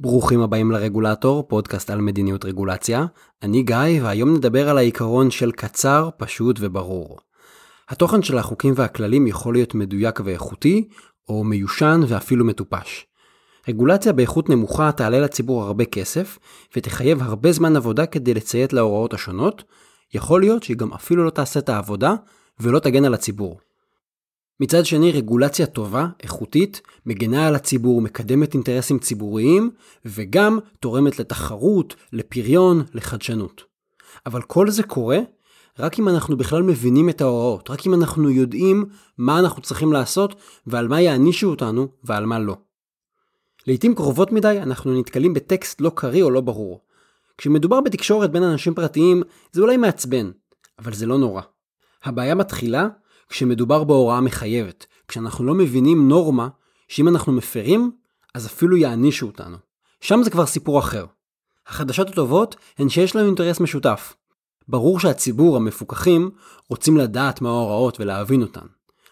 ברוכים הבאים לרגולטור, פודקאסט על מדיניות רגולציה. אני גיא, והיום נדבר על העיקרון של קצר, פשוט וברור. התוכן של החוקים והכללים יכול להיות מדויק ואיכותי, או מיושן ואפילו מטופש. רגולציה באיכות נמוכה תעלה לציבור הרבה כסף, ותחייב הרבה זמן עבודה כדי לציית להוראות השונות, יכול להיות שהיא גם אפילו לא תעשה את העבודה, ולא תגן על הציבור. מצד שני, רגולציה טובה, איכותית, מגנה על הציבור, מקדמת אינטרסים ציבוריים, וגם תורמת לתחרות, לפריון, לחדשנות. אבל כל זה קורה רק אם אנחנו בכלל מבינים את ההוראות, רק אם אנחנו יודעים מה אנחנו צריכים לעשות ועל מה יענישו אותנו ועל מה לא. לעתים קרובות מדי אנחנו נתקלים בטקסט לא קריא או לא ברור. כשמדובר בתקשורת בין אנשים פרטיים זה אולי מעצבן, אבל זה לא נורא. הבעיה מתחילה כשמדובר בהוראה מחייבת, כשאנחנו לא מבינים נורמה שאם אנחנו מפרים, אז אפילו יענישו אותנו. שם זה כבר סיפור אחר. החדשות הטובות הן שיש לנו אינטרס משותף. ברור שהציבור, המפוקחים, רוצים לדעת מה ההוראות ולהבין אותן.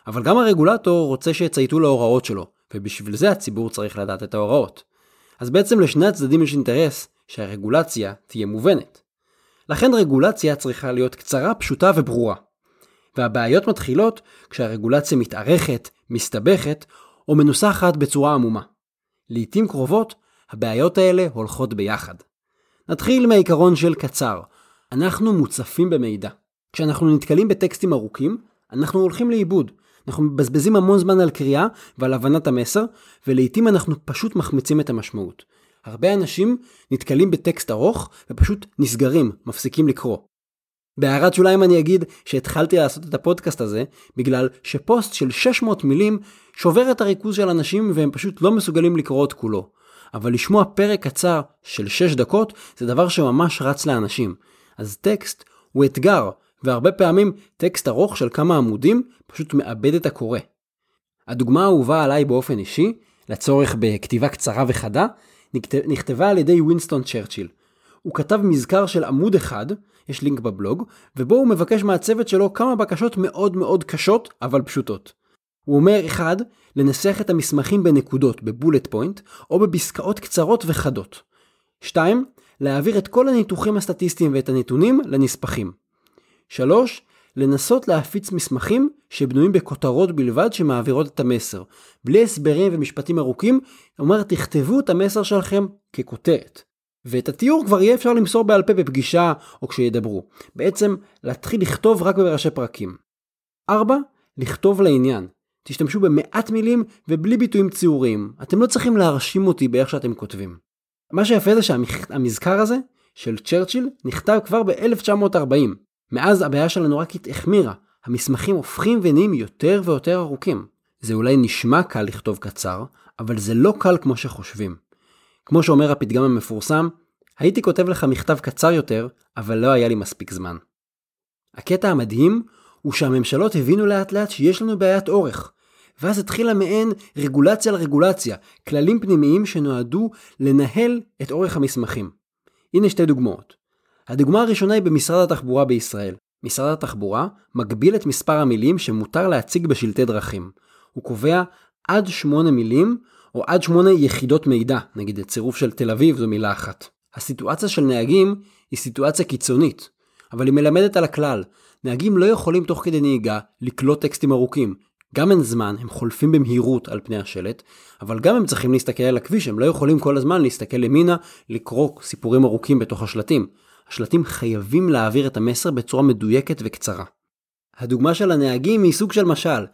אבל גם הרגולטור רוצה שיצייתו להוראות שלו, ובשביל זה הציבור צריך לדעת את ההוראות. אז בעצם לשני הצדדים יש אינטרס שהרגולציה תהיה מובנת. לכן רגולציה צריכה להיות קצרה, פשוטה וברורה. והבעיות מתחילות כשהרגולציה מתארכת, מסתבכת, או מנוסחת בצורה עמומה. לעתים קרובות, הבעיות האלה הולכות ביחד. נתחיל מהעיקרון של קצר. אנחנו מוצפים במידע. כשאנחנו נתקלים בטקסטים ארוכים, אנחנו הולכים לאיבוד. אנחנו מבזבזים המון זמן על קריאה ועל הבנת המסר, ולעיתים אנחנו פשוט מחמיצים את המשמעות. הרבה אנשים נתקלים בטקסט ארוך ופשוט נסגרים, מפסיקים לקרוא. בהערת שוליים אני אגיד שהתחלתי לעשות את הפודקאסט הזה בגלל שפוסט של 600 מילים שובר את הריכוז של אנשים והם פשוט לא מסוגלים לקרוא את כולו. אבל לשמוע פרק קצר של 6 דקות זה דבר שממש רץ לאנשים. אז טקסט הוא אתגר, והרבה פעמים טקסט ארוך של כמה עמודים פשוט מאבד את הקורא. הדוגמה האהובה עליי באופן אישי, לצורך בכתיבה קצרה וחדה, נכתבה על ידי וינסטון צ'רצ'יל. הוא כתב מזכר של עמוד אחד, יש לינק בבלוג, ובו הוא מבקש מהצוות שלו כמה בקשות מאוד מאוד קשות, אבל פשוטות. הוא אומר 1. לנסח את המסמכים בנקודות, בבולט פוינט, או בפסקאות קצרות וחדות. 2. להעביר את כל הניתוחים הסטטיסטיים ואת הנתונים לנספחים. 3. לנסות להפיץ מסמכים שבנויים בכותרות בלבד שמעבירות את המסר. בלי הסברים ומשפטים ארוכים, אומר תכתבו את המסר שלכם ככותרת. ואת התיאור כבר יהיה אפשר למסור בעל פה בפגישה או כשידברו. בעצם להתחיל לכתוב רק בראשי פרקים. 4. לכתוב לעניין. תשתמשו במעט מילים ובלי ביטויים ציוריים. אתם לא צריכים להרשים אותי באיך שאתם כותבים. מה שיפה זה שהמזכר הזה של צ'רצ'יל נכתב כבר ב-1940. מאז הבעיה שלנו רק החמירה. המסמכים הופכים ונהיים יותר ויותר ארוכים. זה אולי נשמע קל לכתוב קצר, אבל זה לא קל כמו שחושבים. כמו שאומר הפתגם המפורסם, הייתי כותב לך מכתב קצר יותר, אבל לא היה לי מספיק זמן. הקטע המדהים הוא שהממשלות הבינו לאט לאט שיש לנו בעיית אורך, ואז התחילה מעין רגולציה על רגולציה, כללים פנימיים שנועדו לנהל את אורך המסמכים. הנה שתי דוגמאות. הדוגמה הראשונה היא במשרד התחבורה בישראל. משרד התחבורה מגביל את מספר המילים שמותר להציג בשלטי דרכים. הוא קובע עד שמונה מילים או עד שמונה יחידות מידע, נגיד צירוף של תל אביב זו מילה אחת. הסיטואציה של נהגים היא סיטואציה קיצונית, אבל היא מלמדת על הכלל. נהגים לא יכולים תוך כדי נהיגה לקלוט טקסטים ארוכים. גם אין זמן, הם חולפים במהירות על פני השלט, אבל גם הם צריכים להסתכל על הכביש, הם לא יכולים כל הזמן להסתכל ימינה, לקרוא סיפורים ארוכים בתוך השלטים. השלטים חייבים להעביר את המסר בצורה מדויקת וקצרה. הדוגמה של הנהגים היא סוג של משל.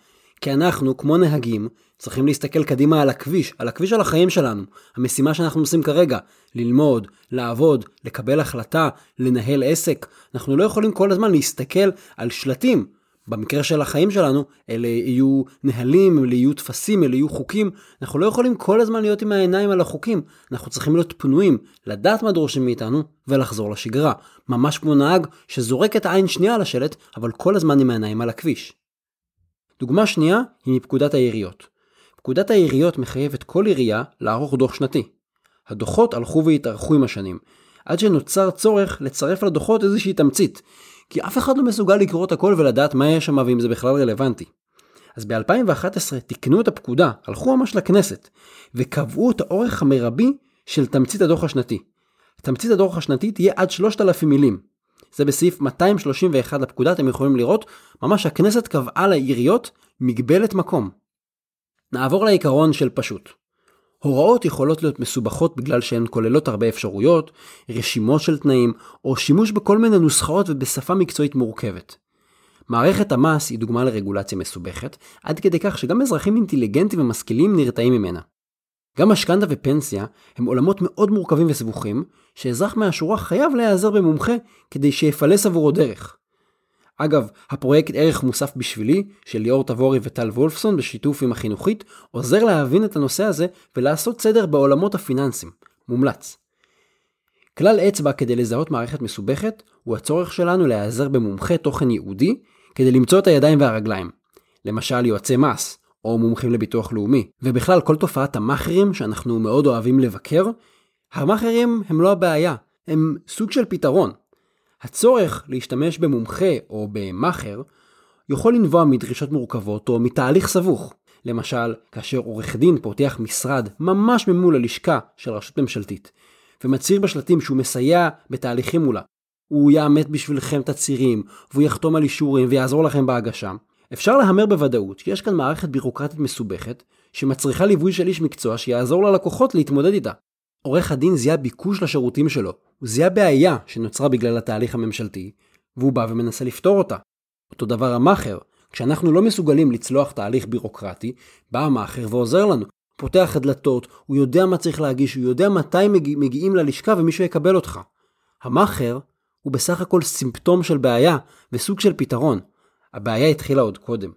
כי אנחנו, כמו נהגים, צריכים להסתכל קדימה על הכביש, על הכביש של החיים שלנו. המשימה שאנחנו עושים כרגע, ללמוד, לעבוד, לקבל החלטה, לנהל עסק. אנחנו לא יכולים כל הזמן להסתכל על שלטים. במקרה של החיים שלנו, אלה יהיו נהלים, אלה יהיו טפסים, אלה יהיו חוקים. אנחנו לא יכולים כל הזמן להיות עם העיניים על החוקים. אנחנו צריכים להיות פנויים, לדעת מה דורשים מאיתנו, ולחזור לשגרה. ממש כמו נהג שזורק את העין שנייה על השלט, אבל כל הזמן עם העיניים על הכביש. דוגמה שנייה היא מפקודת העיריות. פקודת העיריות מחייבת כל עירייה לערוך דוח שנתי. הדוחות הלכו והתארכו עם השנים, עד שנוצר צורך לצרף לדוחות איזושהי תמצית, כי אף אחד לא מסוגל לקרוא את הכל ולדעת מה יש שם ואם זה בכלל רלוונטי. אז ב-2011 תיקנו את הפקודה, הלכו ממש לכנסת, וקבעו את האורך המרבי של תמצית הדוח השנתי. תמצית הדוח השנתי תהיה עד 3,000 מילים. זה בסעיף 231 לפקודה, אתם יכולים לראות, ממש הכנסת קבעה לעיריות מגבלת מקום. נעבור לעיקרון של פשוט. הוראות יכולות להיות מסובכות בגלל שהן כוללות הרבה אפשרויות, רשימות של תנאים, או שימוש בכל מיני נוסחאות ובשפה מקצועית מורכבת. מערכת המס היא דוגמה לרגולציה מסובכת, עד כדי כך שגם אזרחים אינטליגנטים ומשכילים נרתעים ממנה. גם משכנתה ופנסיה הם עולמות מאוד מורכבים וסבוכים, שאזרח מהשורה חייב להיעזר במומחה כדי שיפלס עבורו דרך. אגב, הפרויקט ערך מוסף בשבילי, של ליאור תבורי וטל וולפסון בשיתוף עם החינוכית, עוזר להבין את הנושא הזה ולעשות סדר בעולמות הפיננסים. מומלץ. כלל אצבע כדי לזהות מערכת מסובכת, הוא הצורך שלנו להיעזר במומחה תוכן ייעודי, כדי למצוא את הידיים והרגליים. למשל יועצי מס, או מומחים לביטוח לאומי, ובכלל כל תופעת המאכערים שאנחנו מאוד אוהבים לבקר, המאכערים הם לא הבעיה, הם סוג של פתרון. הצורך להשתמש במומחה או במאכר יכול לנבוע מדרישות מורכבות או מתהליך סבוך. למשל, כאשר עורך דין פותח משרד ממש ממול הלשכה של רשות ממשלתית, ומצהיר בשלטים שהוא מסייע בתהליכים מולה. הוא יאמת בשבילכם תצהירים, והוא יחתום על אישורים ויעזור לכם בהגשה. אפשר להמר בוודאות שיש כאן מערכת בירוקרטית מסובכת, שמצריכה ליווי של איש מקצוע שיעזור ללקוחות להתמודד איתה. עורך הדין זיהה ביקוש לשירותים שלו, הוא זיהה בעיה שנוצרה בגלל התהליך הממשלתי, והוא בא ומנסה לפתור אותה. אותו דבר המאכר, כשאנחנו לא מסוגלים לצלוח תהליך בירוקרטי, בא המאכר ועוזר לנו. פותח הדלתות, הוא יודע מה צריך להגיש, הוא יודע מתי מגיע, מגיעים ללשכה ומישהו יקבל אותך. המאכר הוא בסך הכל סימפטום של בעיה וסוג של פתרון. הבעיה התחילה עוד קודם.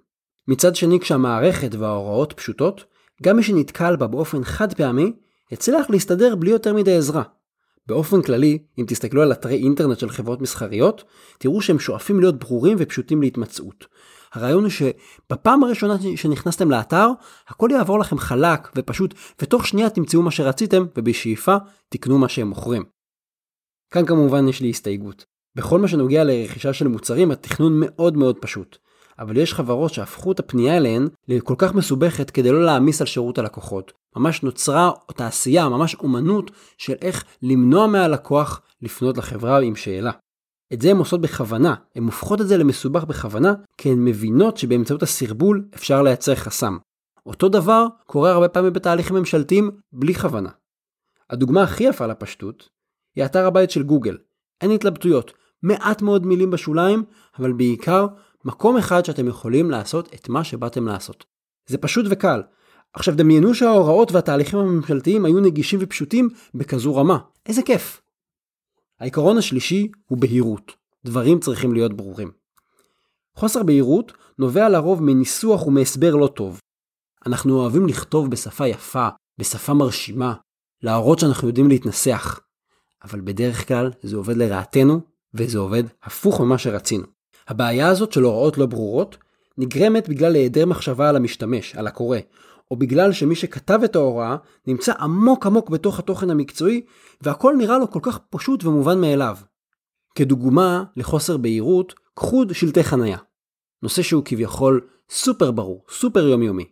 מצד שני, כשהמערכת וההוראות פשוטות, גם מי שנתקל בה באופן חד פעמי, יצליח להסתדר בלי יותר מדי עזרה. באופן כללי, אם תסתכלו על אתרי אינטרנט של חברות מסחריות, תראו שהם שואפים להיות ברורים ופשוטים להתמצאות. הרעיון הוא שבפעם הראשונה שנכנסתם לאתר, הכל יעבור לכם חלק ופשוט, ותוך שנייה תמצאו מה שרציתם, ובשאיפה תקנו מה שהם מוכרים. כאן כמובן יש לי הסתייגות. בכל מה שנוגע לרכישה של מוצרים, התכנון מאוד מאוד פשוט. אבל יש חברות שהפכו את הפנייה אליהן לכל כך מסובכת כדי לא להעמיס על שירות הלקוחות. ממש נוצרה תעשייה, ממש אומנות של איך למנוע מהלקוח לפנות לחברה עם שאלה. את זה הן עושות בכוונה, הן הופכות את זה למסובך בכוונה, כי הן מבינות שבאמצעות הסרבול אפשר לייצר חסם. אותו דבר קורה הרבה פעמים בתהליכים ממשלתיים בלי כוונה. הדוגמה הכי יפה לפשטות היא אתר הבית של גוגל. אין התלבטויות, מעט מאוד מילים בשוליים, אבל בעיקר מקום אחד שאתם יכולים לעשות את מה שבאתם לעשות. זה פשוט וקל. עכשיו דמיינו שההוראות והתהליכים הממשלתיים היו נגישים ופשוטים בכזו רמה. איזה כיף. העיקרון השלישי הוא בהירות. דברים צריכים להיות ברורים. חוסר בהירות נובע לרוב מניסוח ומהסבר לא טוב. אנחנו אוהבים לכתוב בשפה יפה, בשפה מרשימה, להראות שאנחנו יודעים להתנסח. אבל בדרך כלל זה עובד לרעתנו, וזה עובד הפוך ממה שרצינו. הבעיה הזאת של הוראות לא ברורות נגרמת בגלל היעדר מחשבה על המשתמש, על הקורא, או בגלל שמי שכתב את ההוראה נמצא עמוק עמוק בתוך התוכן המקצועי, והכל נראה לו כל כך פשוט ומובן מאליו. כדוגמה לחוסר בהירות, קחו שלטי חנייה. נושא שהוא כביכול סופר ברור, סופר יומיומי.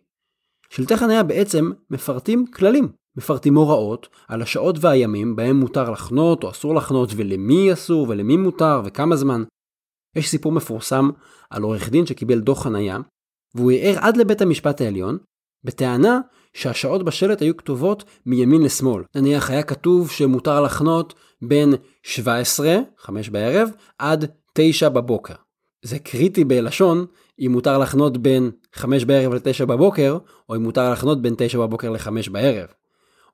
שלטי חנייה בעצם מפרטים כללים, מפרטים הוראות על השעות והימים בהם מותר לחנות או אסור לחנות ולמי אסור ולמי מותר וכמה זמן. יש סיפור מפורסם על עורך דין שקיבל דוח חנייה, והוא ערער עד לבית המשפט העליון, בטענה שהשעות בשלט היו כתובות מימין לשמאל. נניח היה כתוב שמותר לחנות בין 17, 5 בערב, עד 9 בבוקר. זה קריטי בלשון אם מותר לחנות בין 5 בערב ל-9 בבוקר, או אם מותר לחנות בין 9 בבוקר ל-5 בערב.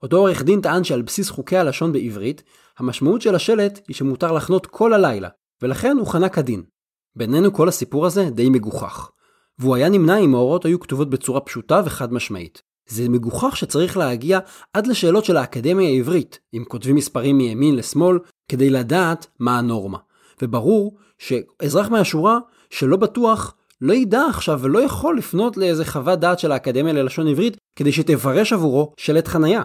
אותו עורך דין טען שעל בסיס חוקי הלשון בעברית, המשמעות של השלט היא שמותר לחנות כל הלילה, ולכן הוא חנה כדין. בינינו כל הסיפור הזה די מגוחך. והוא היה נמנע אם ההוראות היו כתובות בצורה פשוטה וחד משמעית. זה מגוחך שצריך להגיע עד לשאלות של האקדמיה העברית, אם כותבים מספרים מימין לשמאל, כדי לדעת מה הנורמה. וברור שאזרח מהשורה שלא בטוח לא ידע עכשיו ולא יכול לפנות לאיזה חוות דעת של האקדמיה ללשון עברית כדי שתפרש עבורו שלט חנייה.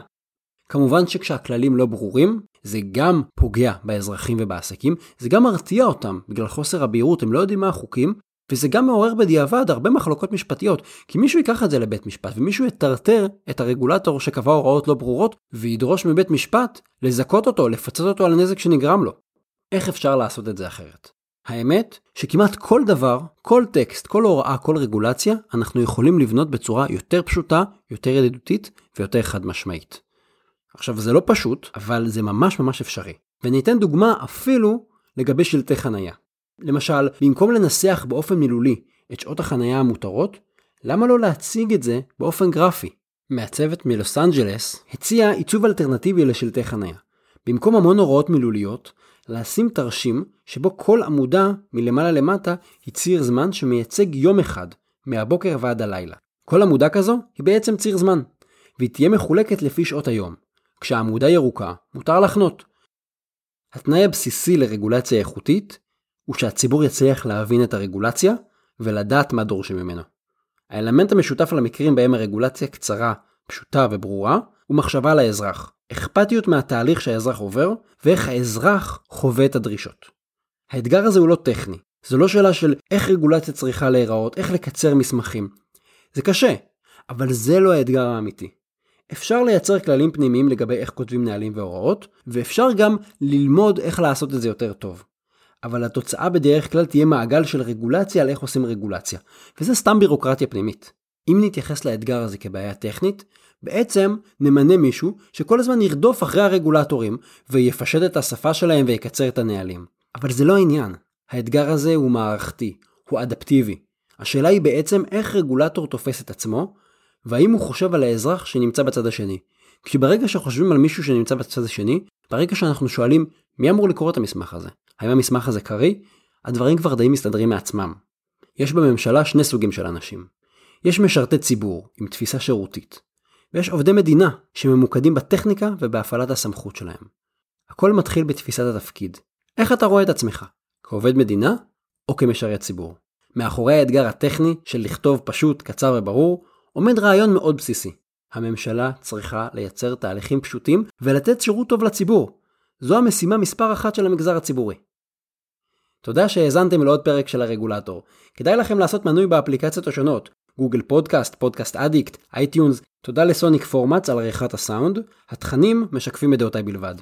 כמובן שכשהכללים לא ברורים, זה גם פוגע באזרחים ובעסקים, זה גם מרתיע אותם, בגלל חוסר הבהירות, הם לא יודעים מה החוקים, וזה גם מעורר בדיעבד הרבה מחלוקות משפטיות, כי מישהו ייקח את זה לבית משפט, ומישהו יטרטר את הרגולטור שקבע הוראות לא ברורות, וידרוש מבית משפט לזכות אותו, לפצות אותו על הנזק שנגרם לו. איך אפשר לעשות את זה אחרת? האמת שכמעט כל דבר, כל טקסט, כל הוראה, כל רגולציה, אנחנו יכולים לבנות בצורה יותר פשוטה, יותר ידידותית ויותר חד משמעית. עכשיו זה לא פשוט, אבל זה ממש ממש אפשרי. וניתן דוגמה אפילו לגבי שלטי חנייה. למשל, במקום לנסח באופן מילולי את שעות החנייה המותרות, למה לא להציג את זה באופן גרפי? מעצבת מלוס אנג'לס הציעה עיצוב אלטרנטיבי לשלטי חנייה. במקום המון הוראות מילוליות, לשים תרשים שבו כל עמודה מלמעלה למטה היא ציר זמן שמייצג יום אחד, מהבוקר ועד הלילה. כל עמודה כזו היא בעצם ציר זמן, והיא תהיה מחולקת לפי שעות היום. כשהעמודה ירוקה, מותר לחנות. התנאי הבסיסי לרגולציה איכותית הוא שהציבור יצליח להבין את הרגולציה ולדעת מה דורשים ממנו. האלמנט המשותף למקרים בהם הרגולציה קצרה, פשוטה וברורה, הוא מחשבה על האזרח. אכפתיות מהתהליך שהאזרח עובר, ואיך האזרח חווה את הדרישות. האתגר הזה הוא לא טכני. זו לא שאלה של איך רגולציה צריכה להיראות, איך לקצר מסמכים. זה קשה, אבל זה לא האתגר האמיתי. אפשר לייצר כללים פנימיים לגבי איך כותבים נהלים והוראות, ואפשר גם ללמוד איך לעשות את זה יותר טוב. אבל התוצאה בדרך כלל תהיה מעגל של רגולציה על איך עושים רגולציה, וזה סתם בירוקרטיה פנימית. אם נתייחס לאתגר הזה כבעיה טכנית, בעצם נמנה מישהו שכל הזמן ירדוף אחרי הרגולטורים ויפשט את השפה שלהם ויקצר את הנהלים. אבל זה לא העניין. האתגר הזה הוא מערכתי, הוא אדפטיבי. השאלה היא בעצם איך רגולטור תופס את עצמו, והאם הוא חושב על האזרח שנמצא בצד השני. כשברגע שחושבים על מישהו שנמצא בצד השני, ברגע שאנחנו שואלים מי אמור לקרוא את המסמך הזה, האם המסמך הזה קריא, הדברים כבר די מסתדרים מעצמם. יש בממשלה שני סוגים של אנשים. יש משרתי ציבור עם תפיסה שירותית, ויש עובדי מדינה שממוקדים בטכניקה ובהפעלת הסמכות שלהם. הכל מתחיל בתפיסת התפקיד. איך אתה רואה את עצמך? כעובד מדינה או כמשרת ציבור? מאחורי האתגר הטכני של לכתוב פשוט, קצר וברור, עומד רעיון מאוד בסיסי. הממשלה צריכה לייצר תהליכים פשוטים ולתת שירות טוב לציבור. זו המשימה מספר אחת של המגזר הציבורי. תודה שהאזנתם לעוד פרק של הרגולטור. כדאי לכם לעשות מנוי באפליקציות השונות, Google Podcast, Podcast Addict, iTunes, תודה לסוניק פורמאץ על עריכת הסאונד, התכנים משקפים את דעותיי בלבד.